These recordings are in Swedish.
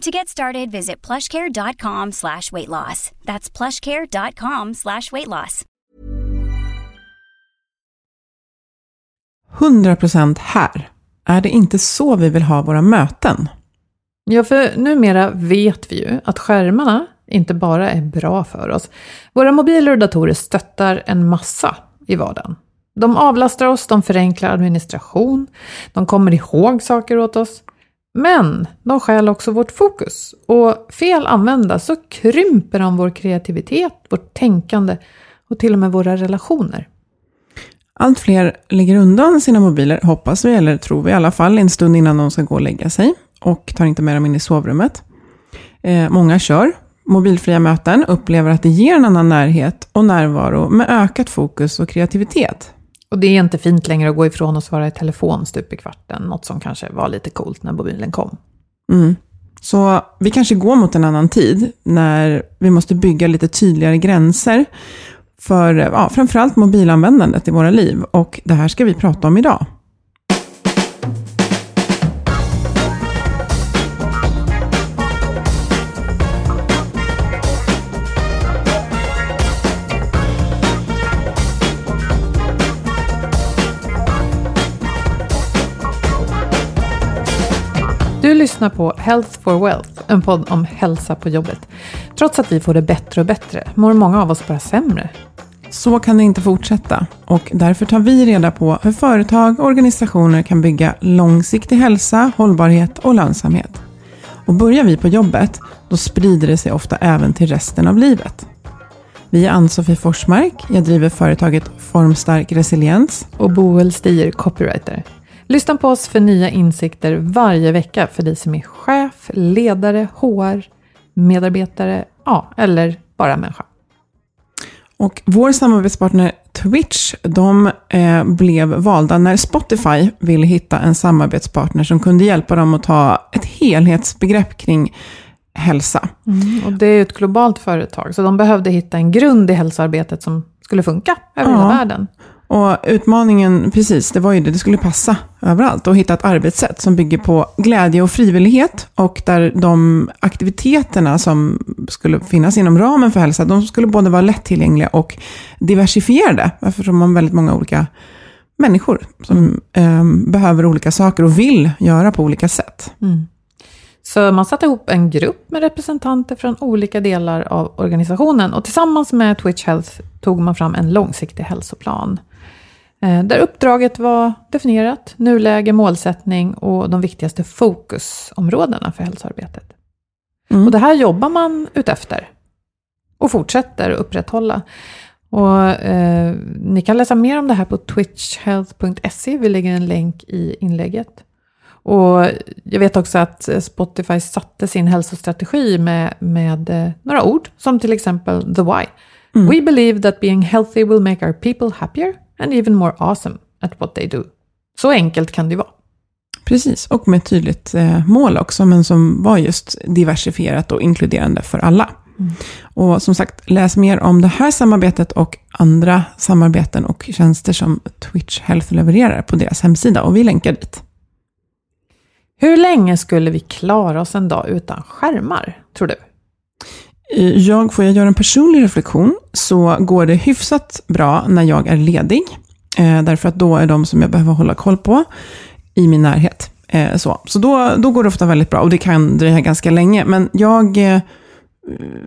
To get started, visit plushcare.com slash weight loss. That's plushcare.com slash weight loss. 100% här. Är det inte så vi vill ha våra möten? Ja, för numera vet vi ju att skärmarna inte bara är bra för oss. Våra mobiler och datorer stöttar en massa i vardagen. De avlastar oss, de förenklar administration, de kommer ihåg saker åt oss. Men de stjäl också vårt fokus. Och fel använda så krymper de vår kreativitet, vårt tänkande och till och med våra relationer. Allt fler lägger undan sina mobiler, hoppas vi, eller tror vi i alla fall, en stund innan de ska gå och lägga sig. Och tar inte med dem in i sovrummet. Eh, många kör mobilfria möten, upplever att det ger en annan närhet och närvaro med ökat fokus och kreativitet. Och det är inte fint längre att gå ifrån och svara i telefon stup i kvarten, något som kanske var lite coolt när mobilen kom. Mm. Så vi kanske går mot en annan tid när vi måste bygga lite tydligare gränser för ja, framförallt mobilanvändandet i våra liv. Och det här ska vi prata om idag. Du lyssnar på Health for Wealth, en podd om hälsa på jobbet. Trots att vi får det bättre och bättre mår många av oss bara sämre. Så kan det inte fortsätta och därför tar vi reda på hur företag och organisationer kan bygga långsiktig hälsa, hållbarhet och lönsamhet. Och börjar vi på jobbet, då sprider det sig ofta även till resten av livet. Vi är Ann-Sofie Forsmark, jag driver företaget Formstark Resiliens. Och Boel Stier, copywriter. Lyssna på oss för nya insikter varje vecka för dig som är chef, ledare, HR, medarbetare, ja, eller bara människa. Och vår samarbetspartner Twitch, de eh, blev valda när Spotify ville hitta en samarbetspartner som kunde hjälpa dem att ta ett helhetsbegrepp kring hälsa. Mm, och det är ett globalt företag, så de behövde hitta en grund i hälsoarbetet som skulle funka över Ja. hela världen. Och utmaningen, precis, det var ju det, det skulle passa överallt och hitta ett arbetssätt som bygger på glädje och frivillighet och där de aktiviteterna som skulle finnas inom ramen för hälsa, de skulle både vara lättillgängliga och diversifierade, eftersom man har väldigt många olika människor som eh, behöver olika saker och vill göra på olika sätt. Mm. Så man satte ihop en grupp med representanter från olika delar av organisationen och tillsammans med Twitch Health tog man fram en långsiktig hälsoplan. Eh, Där uppdraget var definierat, nuläge, målsättning och de viktigaste fokusområdena för hälsoarbetet. Mm. Och det här jobbar man utefter och fortsätter upprätthålla. Och, eh, ni kan läsa mer om det här på twitchhealth.se. Vi lägger en länk i inlägget. Och jag vet också att Spotify satte sin hälsostrategi med, med eh, några ord, som till exempel the why. We believe that being healthy will make our people happier and even more awesome at what they do. Så enkelt kan det vara. Precis, och med ett tydligt eh, mål också, men som var just diversifierat och inkluderande för alla. Och som sagt, läs mer om det här samarbetet och andra samarbeten och tjänster som Twitch Health levererar på deras hemsida. Och vi länkar dit. Hur länge skulle vi klara oss en dag utan skärmar, tror du? Eh, jag, får jag göra en personlig reflektion, så går det hyfsat bra när jag är ledig. Eh, därför att då är de som jag behöver hålla koll på i min närhet. Eh, så så då, då går det ofta väldigt bra och det kan dröja ganska länge. Men jag eh,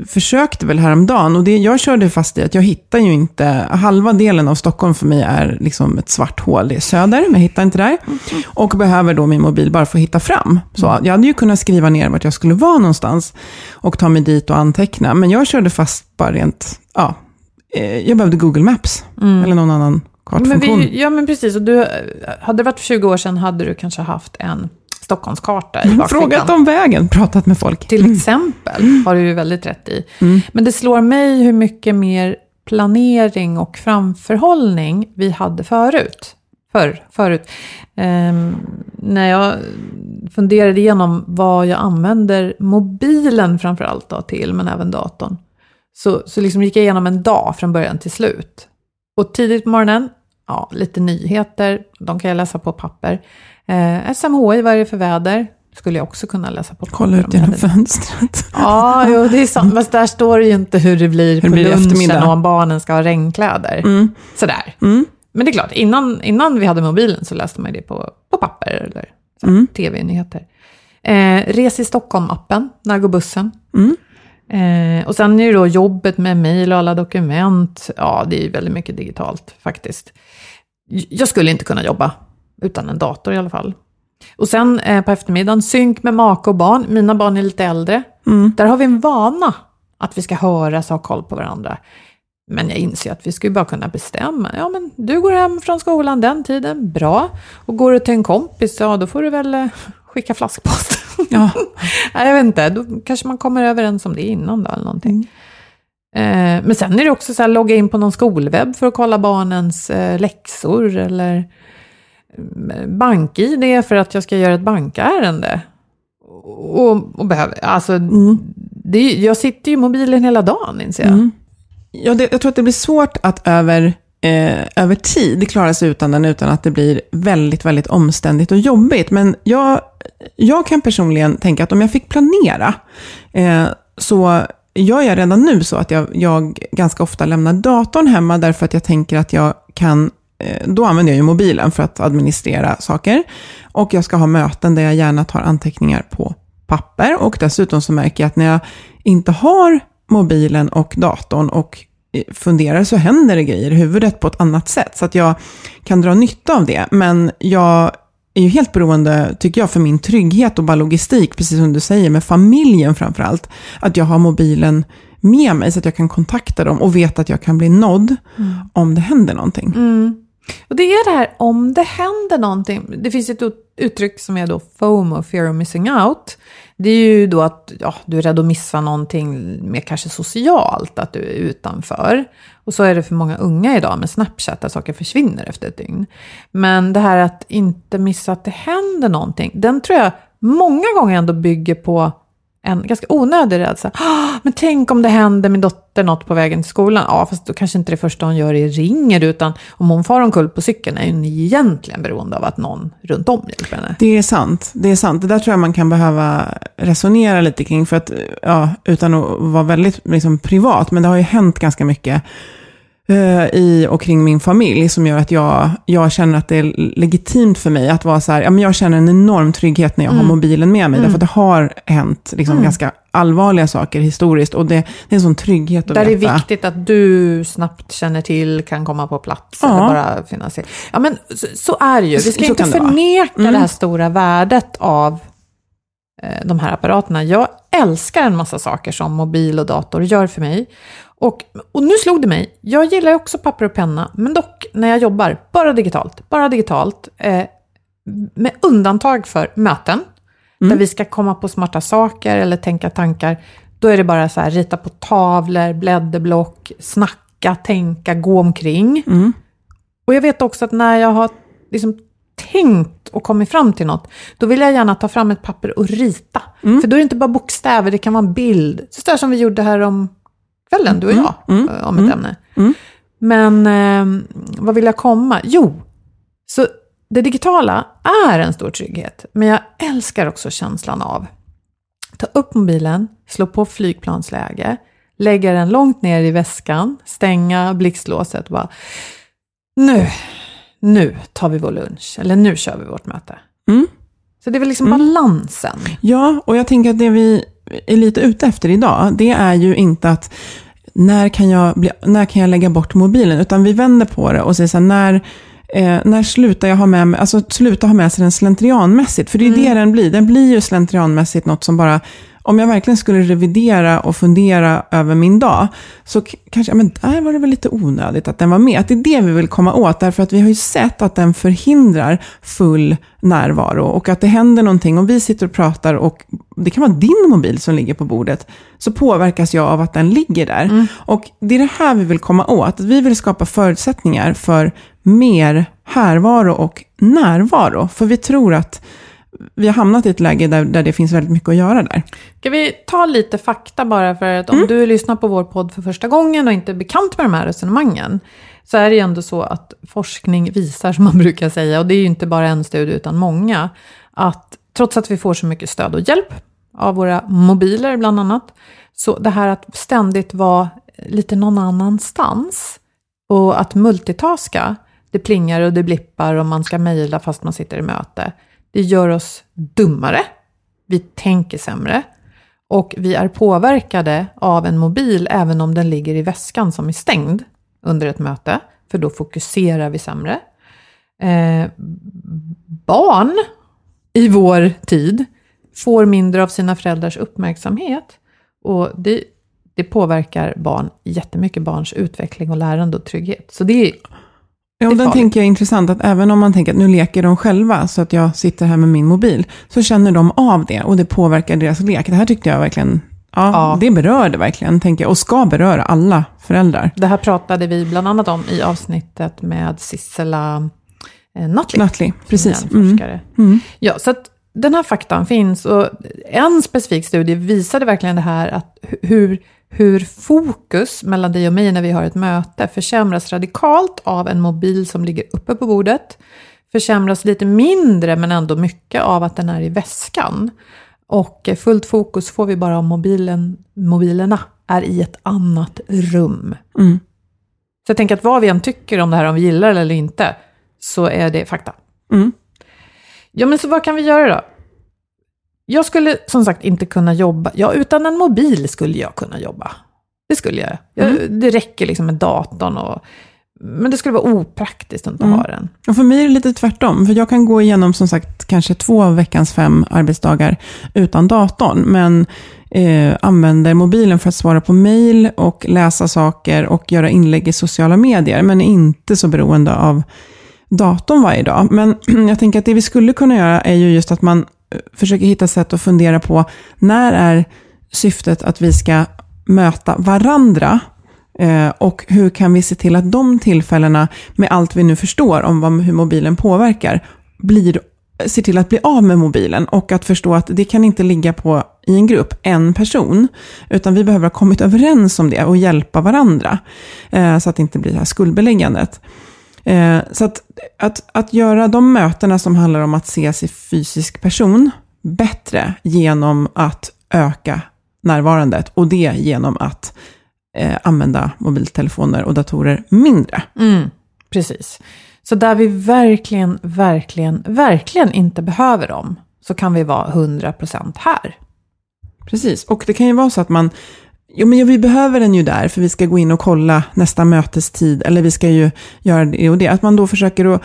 försökte väl häromdagen och det jag körde fast i att jag hittar ju inte, halva delen av Stockholm för mig är liksom ett svart hål. Det är söder, men jag hittar inte där. Och behöver då min mobil bara för att hitta fram. Så jag hade ju kunnat skriva ner vart jag skulle vara någonstans och ta mig dit och anteckna. Men jag körde fast bara rent, ja, eh, jag behövde Google Maps eller någon annan Men kartfunktion. vi, ja, men precis. Och du, hade det varit för 20 år sedan hade du kanske haft en Stockholmskarta i bakfickan. Frågat om vägen, pratat med folk. Till exempel, har du ju väldigt rätt i. Men det slår mig hur mycket mer planering och framförhållning vi hade förut. Förr, förut. Ehm, när jag funderade igenom vad jag använder mobilen framförallt då till, men även datorn. Så, så liksom gick jag igenom en dag från början till slut. Och tidigt på morgonen, ja, lite nyheter, de kan jag läsa på papper. Eh, SMHI, vad är det för väder? Skulle jag också kunna läsa på. Kolla ut genom fönstret. Ja, jo, det är sant. Men där står det ju inte hur det blir på det blir lunchen och om barnen ska ha regnkläder. Mm. Sådär. Mm. Men det är klart, innan, innan vi hade mobilen så läste man det på, på papper eller Mm. tv-nyheter. Eh, Res i Stockholm-appen, när går bussen? Mm. Eh, och sen är det då jobbet med mejl och alla dokument. Ja, det är ju väldigt mycket digitalt faktiskt. Jag skulle inte kunna jobba utan en dator i alla fall. Och sen eh, på eftermiddagen, synk med make och barn. Mina barn är lite äldre. Mm. Där har vi en vana att vi ska höras och ha koll på varandra. Men jag inser att vi skulle bara kunna bestämma. Ja, men du går hem från skolan den tiden, bra. Och går du till en kompis, ja då får du väl eh, skicka flaskpost. Ja. Nej, jag vet inte, då kanske man kommer överens om det innan då eller någonting. Eh, men sen är det också så här, logga in på någon skolwebb för att kolla barnens eh, läxor eller bank-id för att jag ska göra ett bankärende. Och, och behöver, alltså, det, är- jag sitter ju i mobilen hela dagen inser jag. Mm. Ja, det, jag tror att det blir svårt att över, eh, över tid klara sig utan den, utan att det blir väldigt, väldigt omständigt och jobbigt. Men jag, jag kan personligen tänka att om jag fick planera, eh, så gör jag redan nu så att jag, jag ganska ofta lämnar datorn hemma, därför att jag tänker att jag kan då använder jag ju mobilen för att administrera saker. Och jag ska ha möten där jag gärna tar anteckningar på papper. Och dessutom så märker jag att när jag inte har mobilen och datorn och eh, funderar så händer det grejer i huvudet på ett annat sätt. Så att jag kan dra nytta av det. Men jag är ju helt beroende, tycker jag, för min trygghet och bara logistik, precis som du säger, med familjen framför allt. Att jag har mobilen med mig så att jag kan kontakta dem och vet att jag kan bli nådd om det händer någonting. Och det är det här om det händer någonting. Det finns ett uttryck som är då FOMO, fear of missing out. Det är ju då att ja, du är rädd att missa någonting mer kanske socialt, att du är utanför. Och så är det för många unga idag med Snapchat, där saker försvinner efter ett dygn. Men det här att inte missa att det händer någonting, den tror jag många gånger ändå bygger på en ganska onödig rädsla. Men tänk om det händer min dotter något på vägen till skolan. Ja, fast då kanske inte det första hon gör är ringer, utan om hon far omkull på cykeln är hon egentligen beroende av att någon runt om hjälper henne. Det är sant. Det är sant. Det där tror jag man kan behöva resonera lite kring. För att, ja, utan att vara väldigt liksom, privat, men det har ju hänt ganska mycket i och kring min familj som gör att jag, jag känner att det är legitimt för mig att vara så här, ja, men jag känner en enorm trygghet när jag Mm. har mobilen med mig. Därför att det har hänt liksom, ganska allvarliga saker historiskt och det, det är en sån trygghet att Där är veta. viktigt att du snabbt känner till, kan komma på plats Ja. eller bara finnas. Ja, men så, så är det ju. Vi ska Så inte det förneka Mm. det här stora värdet av eh, de här apparaterna. Jag älskar en massa saker som mobil och dator gör för mig. Och, och nu slog det mig, jag gillar också papper och penna, men dock när jag jobbar, bara digitalt. Bara digitalt. Eh, med undantag för möten, där vi ska komma på smarta saker eller tänka tankar. Då är det bara så här, rita på tavlor, blädderblock, snacka, tänka, gå omkring. Och jag vet också att när jag har liksom tänkt och kommit fram till något, då vill jag gärna ta fram ett papper och rita. För då är det inte bara bokstäver, det kan vara en bild. Så där som vi gjorde här om kvällen, du och jag, eh, om ett ämne. Men eh, vad vill jag komma? Jo, så det digitala är en stor trygghet. Men jag älskar också känslan av ta upp mobilen, slå på flygplansläge, lägga den långt ner i väskan, stänga blixtlåset och bara nu, nu tar vi vår lunch, eller nu kör vi vårt möte. Mm. Så det är väl liksom balansen. Ja, och jag tänker att det vi är lite ute efter idag, det är ju inte att när kan jag, bli, när kan jag lägga bort mobilen? Utan vi vänder på det och säger så här, när, eh, när slutar jag ha med mig, alltså sluta ha med sig den slentrianmässigt? För det är Mm. det den blir. Den blir ju slentrianmässigt något som bara, om jag verkligen skulle revidera och fundera över min dag, så kanske, ja men där var det väl lite onödigt att den var med. Att det är det vi vill komma åt, därför att vi har ju sett att den förhindrar full närvaro och att det händer någonting om vi sitter och pratar och det kan vara din mobil som ligger på bordet, så påverkas jag av att den ligger där. Och det är det här vi vill komma åt, vi vill skapa förutsättningar för mer härvaro och närvaro. För vi tror att vi har hamnat i ett läge där, där det finns väldigt mycket att göra där. Ska vi ta lite fakta bara för att om du lyssnar på vår podd för första gången och inte är bekant med de här resonemangen, så är det ju ändå så att forskning visar, som man brukar säga, och det är ju inte bara en studie utan många, att trots att vi får så mycket stöd och hjälp av våra mobiler bland annat, så det här att ständigt vara lite någon annanstans och att multitaska, det plingar och det blippar och man ska mejla fast man sitter i möte, det gör oss dummare, vi tänker sämre och vi är påverkade av en mobil även om den ligger i väskan som är stängd under ett möte, för då fokuserar vi sämre. Eh, barn i vår tid får mindre av sina föräldrars uppmärksamhet och det, det påverkar barn jättemycket, barns utveckling och lärande och trygghet. Så det är Ja, och den tänker jag är intressant, att även om man tänker att nu leker de själva, så att jag sitter här med min mobil, så känner de av det och det påverkar deras lek. Det här tyckte jag verkligen, ja, Ja. det berörde verkligen, tänker jag, och ska beröra alla föräldrar. Det här pratade vi bland annat om i avsnittet med Sissela eh, Nutley. Nutley, precis. som är en forskare. Ja, så att den här faktan finns och en specifik studie visade verkligen det här att hu- hur, hur fokus mellan dig och mig när vi har ett möte försämras radikalt av en mobil som ligger uppe på bordet. Försämras lite mindre men ändå mycket av att den är i väskan. Och eh, fullt fokus får vi bara om mobilen, mobilerna är i ett annat rum. Mm. Så jag tänker att vad vi än tycker om det här, om vi gillar det eller inte, så är det fakta. Mm. Ja, men så vad kan vi göra då? Jag skulle som sagt inte kunna jobba, ja utan en mobil skulle jag kunna jobba. Det skulle jag. jag Det räcker liksom med datorn och... Men det skulle vara opraktiskt att inte ha den. Och för mig är det lite tvärtom, för jag kan gå igenom som sagt kanske två av veckans fem arbetsdagar utan datorn, men eh, använder mobilen för att svara på mejl och läsa saker och göra inlägg i sociala medier, men är inte så beroende av datorn varje dag. Men jag tänker att det vi skulle kunna göra är ju just att man försöker hitta sätt att fundera på när är syftet att vi ska möta varandra? Eh, och hur kan vi se till att de tillfällena, med allt vi nu förstår om hur mobilen påverkar, blir, ser till att bli av med mobilen? Och att förstå att det kan inte ligga på i en grupp, en person, utan vi behöver ha kommit överens om det och hjälpa varandra, eh, så att det inte blir det här skuldbeläggandet. Eh, så att, att, att göra de mötena som handlar om att ses i fysisk person bättre genom att öka närvarandet och det genom att eh, använda mobiltelefoner och datorer mindre. Mm, precis. Så där vi verkligen, verkligen, verkligen inte behöver dem, så kan vi vara 100% här. Precis, och det kan ju vara så att man, jo men vi behöver den ju där för vi ska gå in och kolla nästa mötestid, eller vi ska ju göra det och det. Att man då försöker att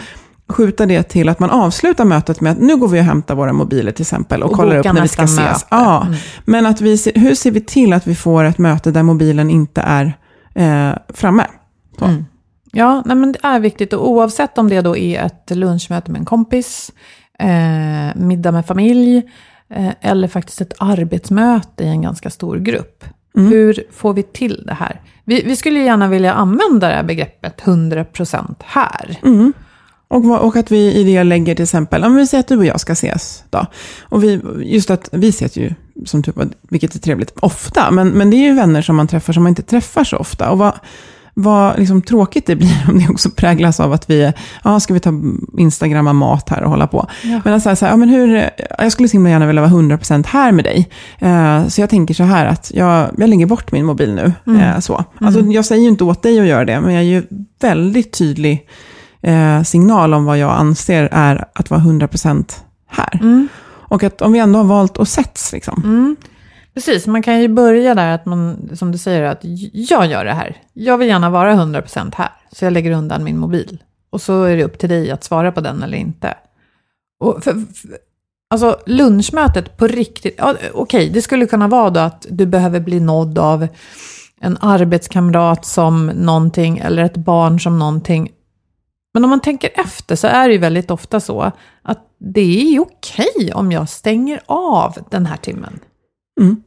skjuta det till att man avslutar mötet med att nu går vi och hämtar våra mobiler till exempel och, Och kollar upp när vi ska ses. möte. Ja, Mm. men att vi, hur ser vi till att vi får ett möte där mobilen inte är eh, framme? Mm. Ja, nej, men det är viktigt och oavsett om det då är ett lunchmöte med en kompis, eh, middag med familj eh, eller faktiskt ett arbetsmöte i en ganska stor grupp. Hur får vi till det här? Vi, vi skulle gärna vilja använda det här begreppet 100% här. Mm. Och, och att vi i det lägger till exempel, om vi säger att du och jag ska ses då. Och vi, just att vi ses ju, som typ, vilket är trevligt, ofta. Men, men det är ju vänner som man träffar som man inte träffar så ofta. Och vad, vad liksom tråkigt det blir om det också präglas av att vi, ja, ska vi ta Instagramma mat här och hålla på. Ja. Men alltså, så här, ja, men hur, jag skulle så himla gärna vilja vara 100% här med dig. Eh, så jag tänker så här att jag, jag lägger bort min mobil nu. Eh, så. Alltså, Jag säger ju inte åt dig att göra det, men jag ger ju väldigt tydlig eh, signal om vad jag anser är att vara 100% här. Mm. Och att om vi ändå har valt att sätts, liksom. Precis, man kan ju börja där att man, som du säger, att jag gör det här. Jag vill gärna vara 100% här, så jag lägger undan min mobil. Och så är det upp till dig att svara på den eller inte. Och för, för, alltså lunchmötet på riktigt, ja, okej, det skulle kunna vara då att du behöver bli nådd av en arbetskamrat som någonting, eller ett barn som någonting. Men om man tänker efter så är det ju väldigt ofta så att det är okej om jag stänger av den här timmen. Mm.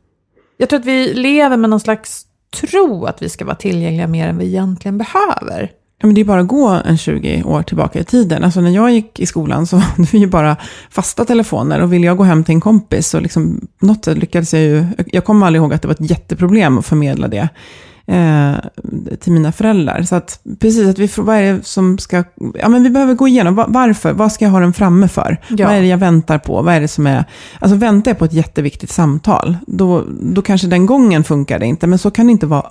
Jag tror att vi lever med någon slags tro att vi ska vara tillgängliga mer än vi egentligen behöver. Ja, men det är bara att gå en 20 år tillbaka i tiden. Alltså när jag gick i skolan så var det ju bara fasta telefoner. Och ville jag gå hem till en kompis så liksom, något lyckades jag ju... Jag kommer aldrig ihåg att det var ett jätteproblem att förmedla det eh, till mina föräldrar. Så att precis, att vi, får- vad är det som ska... Ja, men vi behöver gå igenom, va- varför? Vad ska jag ha den framme för? Ja. Vad är det jag väntar på? Vad är det som är... Alltså väntar jag på ett jätteviktigt samtal, då, då kanske den gången funkar det inte. Men så kan det inte vara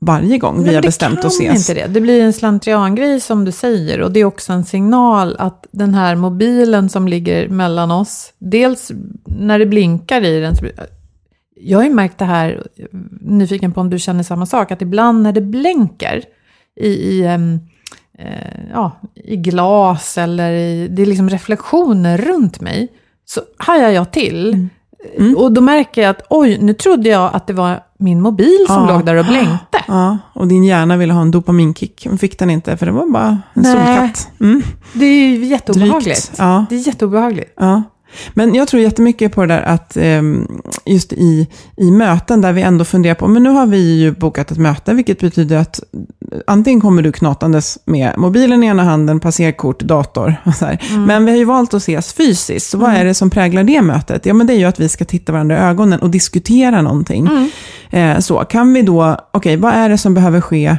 varje gång vi har bestämt oss ses. inte det. Det blir en slentriangrej som du säger. Och det är också en signal att den här mobilen som ligger mellan oss, dels när det blinkar i den. Jag har ju märkt det här, nyfiken på om du känner samma sak, att ibland när det blänker i, i, eh, ja, i glas eller i, det är liksom reflektioner runt mig, så hajar jag till. Mm. Och då märker jag att oj, nu trodde jag att det var min mobil som Ja. låg där och blänkte. Ja, och din hjärna ville ha en dopaminkick, men fick den inte, för det var bara en Nej. solkatt. Mm, Det är ju jätteobehagligt. Ja, Det är jätteobehagligt. ja. Men jag tror jättemycket på det där att ehm, just i, i möten där vi ändå funderar på, men nu har vi ju bokat ett möte, vilket betyder att antingen kommer du knatandes med mobilen i ena handen, passerkort, dator och här. Men vi har ju valt att ses fysiskt, så vad är det som präglar det mötet? Ja, men det är ju att vi ska titta varandra i ögonen och diskutera någonting. Eh, så kan vi då, okej, vad är det som behöver ske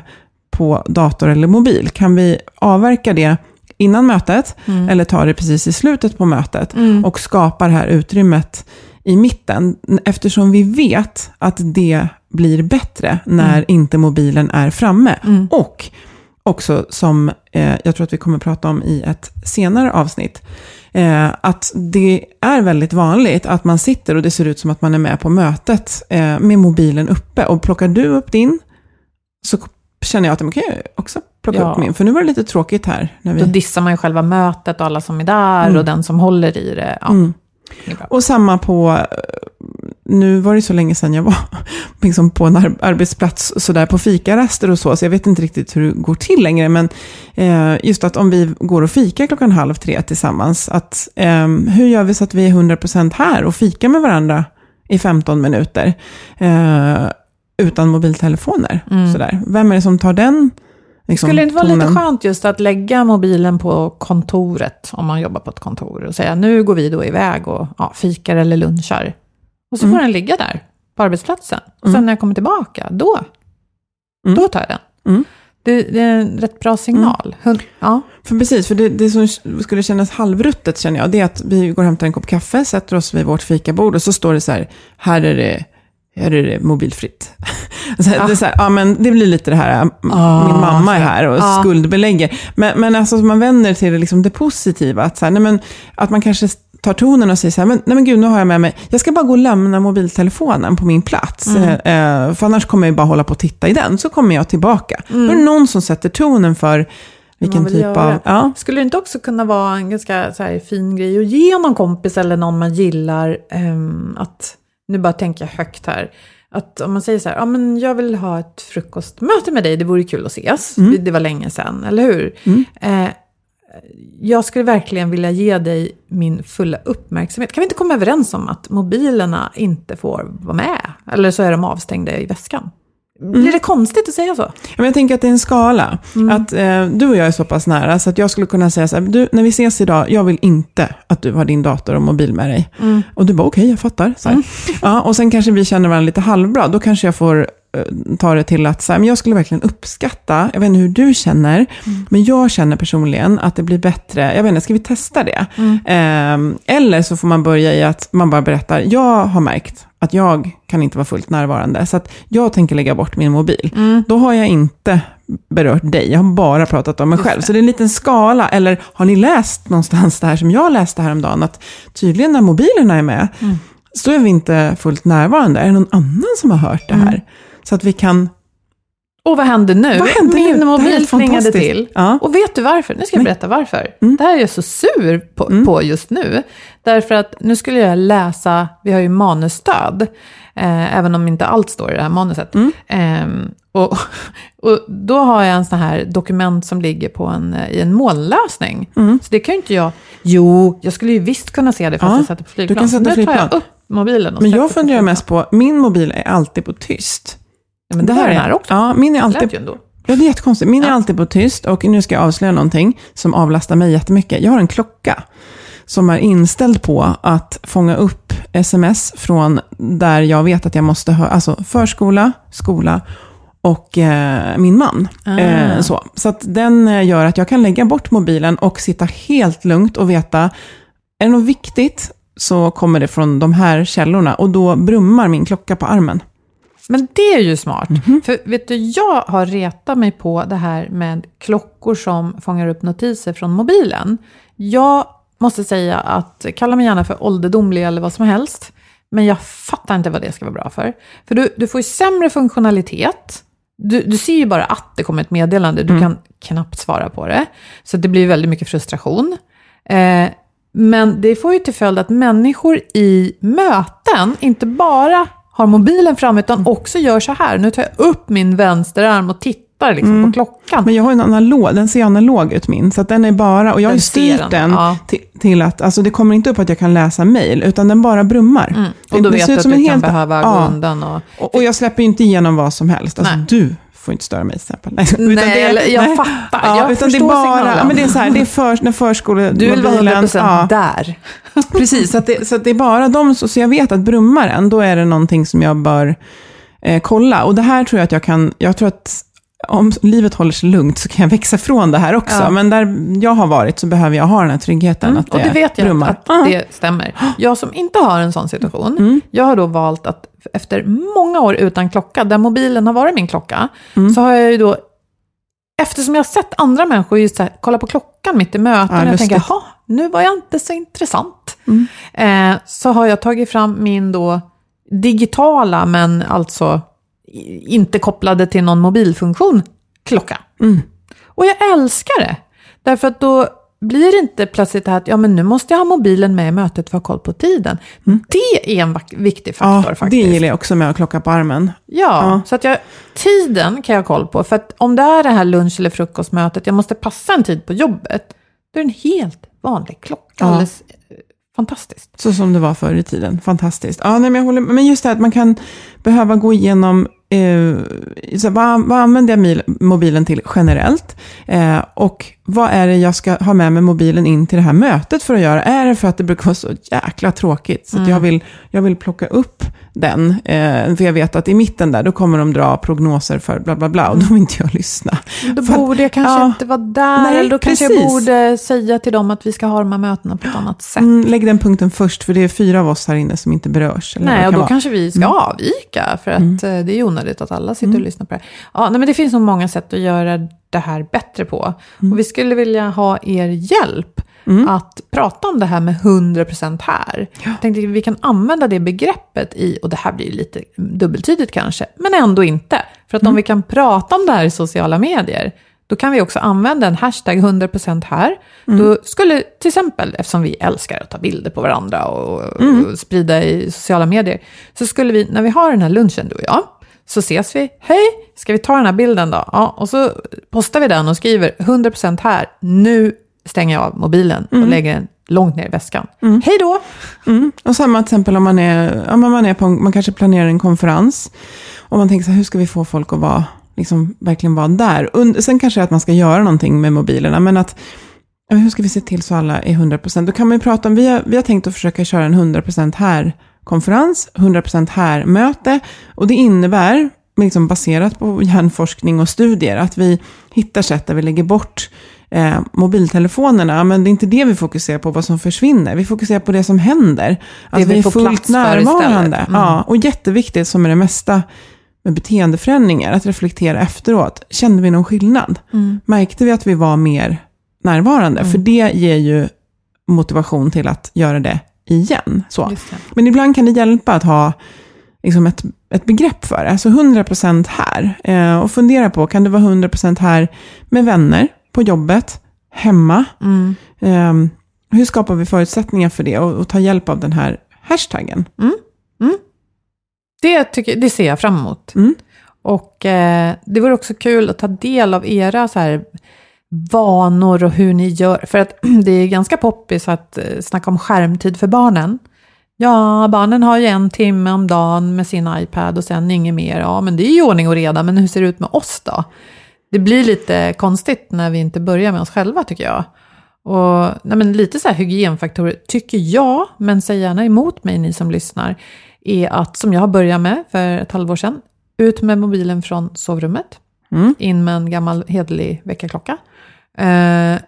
på dator eller mobil? Kan vi avverka det innan mötet eller ta det precis i slutet på mötet och skapa det här utrymmet i mitten. Eftersom vi vet att det blir bättre när inte mobilen är framme. Och också som eh, jag tror att vi kommer prata om i ett senare avsnitt, eh, att det är väldigt vanligt att man sitter och det ser ut som att man är med på mötet eh, med mobilen uppe. Och plockar du upp din så känner jag att man kan också plocka Ja. upp min, för nu var det lite tråkigt här. När vi... Då dissar man ju själva mötet och alla som är där och den som håller i det. Ja, Mm. Och samma på, nu var det så länge sedan jag var liksom på en ar- arbetsplats sådär på fikaraster och så, så jag vet inte riktigt hur det går till längre, men eh, just att om vi går och fikar klockan halv tre tillsammans, att eh, hur gör vi så att vi är 100% här och fikar med varandra i 15 minuter eh, utan mobiltelefoner? Sådär. Vem är det som tar den liksom, Skulle det inte vara lite tonen? skönt just att lägga mobilen på kontoret, om man jobbar på ett kontor, och säga nu går vi då iväg och ja, fikar eller lunchar. Och så Mm. får den ligga där på arbetsplatsen. Och sen när jag kommer tillbaka, då, Mm. då tar jag den. Mm. Det, det är en rätt bra signal. Hund, ja. För precis, för det, det som skulle kännas halvruttet känner jag, det är att vi går och hämtar en kopp kaffe, sätter oss vid vårt fikabord och så står det så här, här är det, här är det mobilfritt. Så här, det, är så här, ja, men det blir lite det här, min mamma är här och Ja. skuldbelägger. Men, men alltså man vänder till det, liksom det positiva, att, så här, nej, men, att man kanske tar tonen och säger så här, men, nej men gud, nu har jag med mig, jag ska bara gå och lämna mobiltelefonen på min plats. Mm. Eh, för annars kommer jag bara hålla på och titta i den, så kommer jag tillbaka. Då är det någon som sätter tonen för vilken typ göra. av... Ja. Skulle det inte också kunna vara en ganska så här, fin grej att ge någon kompis eller någon man gillar ehm, att, nu bara tänker jag högt här, att om man säger så här, ja men jag vill ha ett frukostmöte med dig, det vore kul att ses, det var länge sedan, eller hur? Eh, jag skulle verkligen vilja ge dig min fulla uppmärksamhet. Kan vi inte komma överens om att mobilerna inte får vara med? Eller så är de avstängda i väskan. Blir det konstigt att säga så? Men jag tänker att det är en skala. Att eh, du och jag är så pass nära så att jag skulle kunna säga så här, du, när vi ses idag, jag vill inte att du har din dator och mobil med dig. Och du bara, okej, jag fattar. Så här. Ja, och sen kanske vi känner varandra lite halvbra, då kanske jag får ta det till att så här, men jag skulle verkligen uppskatta, jag vet inte hur du känner, men jag känner personligen att det blir bättre, jag vet inte, ska vi testa det? Ehm, eller så får man börja i att man bara berättar, jag har märkt att jag kan inte vara fullt närvarande, så att jag tänker lägga bort min mobil. Då har jag inte berört dig, jag har bara pratat om mig själv. Så det är en liten skala, eller har ni läst någonstans det här som jag läste häromdagen, att tydligen när mobilerna är med, så är vi inte fullt närvarande. Är det någon annan som har hört det här? Så att vi kan... Och vad händer nu? Vad händer nu? Min är mobil plingade till. Ja. Mm. Och vet du varför? Nu ska jag berätta varför. Det här är jag så sur på, på just nu. Därför att nu skulle jag läsa, vi har ju manusstöd, eh, även om inte allt står i det här manuset. Mm. Ehm, och, och då har jag en sån här dokument som ligger på en, eh, i en molnlösning. Så det kan ju inte jag... Jo, jag skulle ju visst kunna se det fast Mm. Ja, jag sätter på flygplan. du kan sätta nu tar flygplan. jag upp mobilen och Men jag funderar flygplan. mest på, min mobil är alltid på tyst. Ja, men det har den här också. Ja, min är Det alltid lät ändå. Ja, det är jättekonstigt. Min är alltid på tyst och nu ska jag avslöja någonting som avlastar mig jättemycket. Jag har en klocka som är inställd på att fånga upp sms från där jag vet att jag måste ha, alltså förskola, skola och eh, min man. Ah. Eh, så så att den eh, gör att jag kan lägga bort mobilen och sitta helt lugnt och veta, är det något viktigt så kommer det från de här källorna och då brummar min klocka på armen. Men det är ju smart. För vet du, jag har retat mig på det här med klockor som fångar upp notiser från mobilen. Jag måste säga att, kalla mig gärna för ålderdomlig eller vad som helst, men jag fattar inte vad det ska vara bra för. För du, du får ju sämre funktionalitet. Du, du ser ju bara att det kommer ett meddelande, du kan knappt svara på det. Så det blir väldigt mycket frustration. Eh, men det får ju till följd att människor i möten inte bara har mobilen fram utan också gör så här. Nu tar jag upp min vänsterarm och tittar liksom på klockan. Men jag har en analog, den ser analog ut min, så den är bara, och jag har ju Den styrt den, den ja. till, till att, alltså det kommer inte upp att jag kan läsa mail, utan den bara brummar. Mm. Och då Det vet ser du att du kan helt- behöva ja. gå undan. Och... Och, och jag släpper ju inte igenom vad som helst. Alltså Nej. du får inte störa mig till exempel. Nej, Nej, eller- jag fattar. Ja, Jag utan det är bara, signalen. ja, men det är så här, det är för, när förskolemobilen... Du vill vara 100% ja, där. Precis, så, att det, så att det är bara de, så, så jag vet att brummar den, då är det någonting som jag bör eh, kolla. Och det här tror jag att jag kan, jag tror att om livet håller sig lugnt så kan jag växa från det här också. Ja. Men där jag har varit så behöver jag ha den här tryggheten. att och det vet jag brummar. att det stämmer. Jag som inte har en sån situation, Mm. jag har då valt att efter många år utan klocka, där mobilen har varit min klocka, Mm. så har jag ju då, eftersom jag har sett andra människor just så här, kolla på klockan mitt i möten, Ja, och jag tänker, jaha, nu var jag inte så intressant. Mm. Eh, så har jag tagit fram min då digitala, men alltså inte kopplade till någon mobilfunktion, klocka. Mm. Och jag älskar det. Därför att då blir det inte plötsligt det här att ja, men nu måste jag ha mobilen med i mötet för att ha koll på tiden. Det är en viktig faktor Mm. Ja, det faktiskt. gillar jag också med att klocka på armen. Ja, Ja. så att jag, tiden kan jag ha koll på. För att om det är det här lunch eller frukostmötet, jag måste passa en tid på jobbet, då är det en helt vanlig klocka. Ja. Alldeles eh, fantastiskt. Så som det var förr i tiden. Fantastiskt. Ja, nej, men, jag håller, men just det här att man kan behöva gå igenom eh, så vad, vad använder jag mobilen till generellt? Eh, och vad är det jag ska ha med mig mobilen in till det här mötet för att göra? Är det för att det brukar vara så jäkla tråkigt? Så att jag, vill, jag vill plocka upp den. Eh, för jag vet att i mitten där, då kommer de dra prognoser för bla bla bla. Och då vill inte jag lyssna. Då För att- borde jag kanske ja. inte vara där, Nej, eller då kanske jag precis. borde säga till dem att vi ska ha de här mötena på ett annat sätt. Mm, lägg den punkten först, för det är fyra av oss här inne som inte berörs. Nej, och då vara. kanske vi ska avvika, för att eh, det är onödigt att alla sitter och lyssnar på det. Ja, nej, men det finns nog många sätt att göra det här bättre på. Och vi skulle vilja ha er hjälp att prata om det här med 100% här. Jag tänkte att vi kan använda det begreppet i, och det här blir lite dubbeltydigt kanske, men ändå inte. För att om vi kan prata om det här i sociala medier, då kan vi också använda en hashtag 100% här. Då skulle till exempel, eftersom vi älskar att ta bilder på varandra och, och sprida i sociala medier, så skulle vi, när vi har den här lunchen du och jag, så ses vi, hej, ska vi ta den här bilden då? Ja, och så postar vi den och skriver 100% här, nu stänger jag av mobilen och lägger den långt ner i väskan. Hej då! Mm. Och samma till exempel om man är, men man, är på, man kanske planerar en konferens. Och man tänker så här, hur ska vi få folk att vara, liksom, verkligen vara där? Und sen kanske att man ska göra någonting med mobilerna, men att hur ska vi se till så alla är 100%? Då kan man ju prata om, vi har, vi har tänkt att försöka köra en 100% här-konferens, 100% här-möte. Och det innebär, liksom baserat på hjärnforskning och studier, att vi hittar sätt där vi lägger bort eh, mobiltelefonerna. Men det är inte det vi fokuserar på, vad som försvinner. Vi fokuserar på det som händer. Att vi vi är fullt närvarande. Mm. Ja, och jätteviktigt, som är det mesta med beteendeförändringar, att reflektera efteråt. Kände vi någon skillnad? Mm. Märkte vi att vi var mer närvarande? För det ger ju motivation till att göra det igen. Så. Men ibland kan det hjälpa att ha liksom ett, ett begrepp för det. Alltså 100% här. Eh, och fundera på, kan det vara 100% här med vänner, på jobbet, hemma? Mm. Eh, hur skapar vi förutsättningar för det? Och, och ta hjälp av den här hashtaggen. Det, tycker, det ser jag fram emot. Mm. Och eh, det vore också kul att ta del av era så här, vanor och hur ni gör. För att det är ganska poppis att eh, snacka om skärmtid för barnen. Ja, barnen har ju en timme om dagen med sin iPad och sen inget mer. Ja, men det är ju ordning och reda, men hur ser det ut med oss då? Det blir lite konstigt när vi inte börjar med oss själva tycker jag. Och nej, men lite så här hygienfaktorer tycker jag, men säg gärna emot mig ni som lyssnar, är att som jag har börjat med för ett halvår sedan, ut med mobilen från sovrummet, Mm. in med en gammal hederlig väckarklocka. Eh,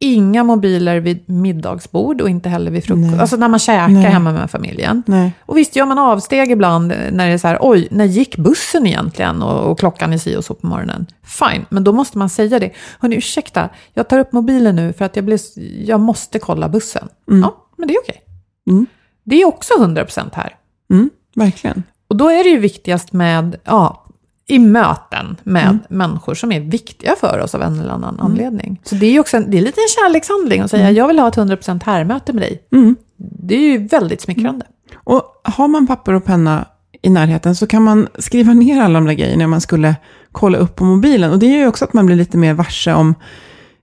inga mobiler vid middagsbord och inte heller vid frukost. Nej. Alltså när man käkar Nej. hemma med familjen. Nej. Och visst gör man avsteg ibland när det är så här, oj, när gick bussen egentligen? Och, och klockan är si och så på morgonen. Fine, men då måste man säga det. Hörni, ursäkta, jag tar upp mobilen nu för att jag, blir, jag måste kolla bussen. Ja, men det är okej. Mm. Det är också 100% här. Mm. Verkligen. Och då är det ju viktigast med, ja, i möten med människor som är viktiga för oss av en eller annan anledning. Så det är ju också en, det är lite en kärlekshandling att säga, jag vill ha ett 100% här-möte med dig. Mm. Det är ju väldigt smickrande. Och har man papper och penna i närheten så kan man skriva ner alla de där grejerna man skulle kolla upp på mobilen. Och det gör ju också att man blir lite mer varse om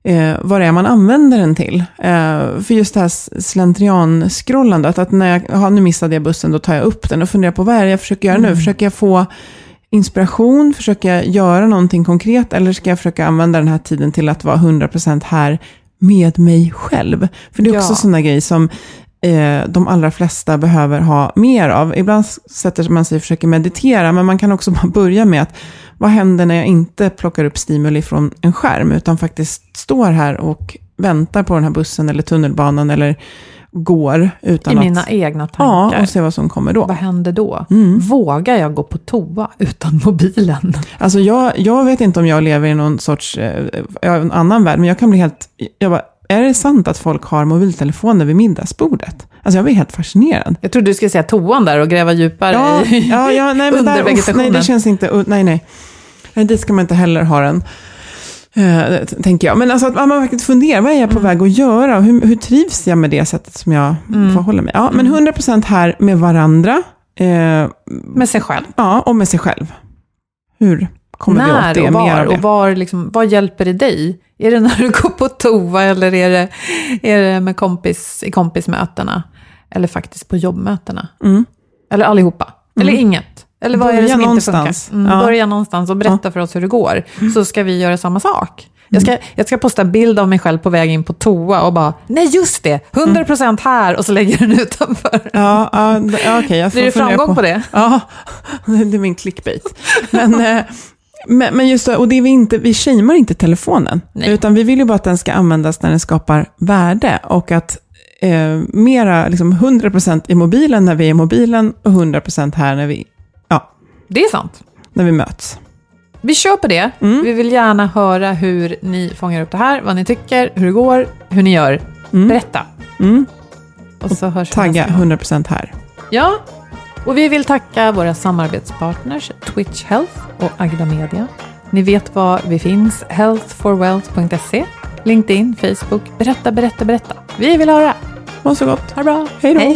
eh, vad det är man använder den till. Eh, för just det här slentrian-scrollandet, att när jag, ja, nu missade jag bussen, då tar jag upp den och funderar på vad är det jag försöker göra nu? Försöker jag få inspiration? Försöker jag göra någonting konkret? Eller ska jag försöka använda den här tiden till att vara 100% här med mig själv? För det är också Ja. sådana grejer som eh, de allra flesta behöver ha mer av. Ibland sätter man sig och försöker meditera, men man kan också bara börja med att vad händer när jag inte plockar upp stimuli från en skärm, utan faktiskt står här och väntar på den här bussen eller tunnelbanan eller går utan I att... mina egna Ja, tankar. och se vad som kommer då. Vad händer då? Mm. Vågar jag gå på toa utan mobilen? Alltså jag, jag vet inte om jag lever i någon sorts eh, ja, en annan värld, men jag kan bli helt... Jag bara, är det sant att folk har mobiltelefoner vid middagsbordet? Alltså jag blir helt fascinerad. Jag trodde du skulle säga toan där och gräva djupare Ja, i ja, ja nej, men under där, vegetationen. nej, det känns inte... Nej, nej. Nej, dit ska man inte heller ha den. Eh, tänker jag. Men alltså att man verkligen funderar, vad är jag på väg att göra? Hur, hur trivs jag med det sättet som jag förhåller mig? Ja, men 100% här med varandra. Eh, med sig själv. ja, och med sig själv. Hur kommer vi åt När det? och var? Och var liksom, vad hjälper det dig? Är det när du går på toa eller är det, är det med kompis, i kompismötena? Eller faktiskt på jobbmötena? Mm. Eller allihopa? Eller inget? Eller vad är det Börja som någonstans. inte funkar? Mm, Ja. Börja någonstans och berätta för oss hur det går. Så ska vi göra samma sak. Jag ska, jag ska posta en bild av mig själv på väg in på toa och bara, nej just det, 100% här och så lägger den utanför. Ja, ja, okej. jag får Blir det framgång på det? Ja, det är min clickbait. Men, eh, men, men just det, och det är vi inte, vi shamear inte telefonen. Nej. Utan vi vill ju bara att den ska användas när den skapar värde. Och att eh, mera, liksom 100% i mobilen när vi är i mobilen och 100% här när vi, Det är sant. när vi möts. Vi kör på det. Mm. Vi vill gärna höra hur ni fångar upp det här, vad ni tycker, hur det går, hur ni gör. Berätta. Mm. Och så hörs vi Tagga nästa gång. 100% här. Ja, och vi vill tacka våra samarbetspartners Twitch Health och Agda Media. Ni vet var vi finns, healthforwealth.se, LinkedIn, Facebook. Berätta, berätta, berätta. Vi vill höra. Må så gott. Ha det bra. Hej då. Hej.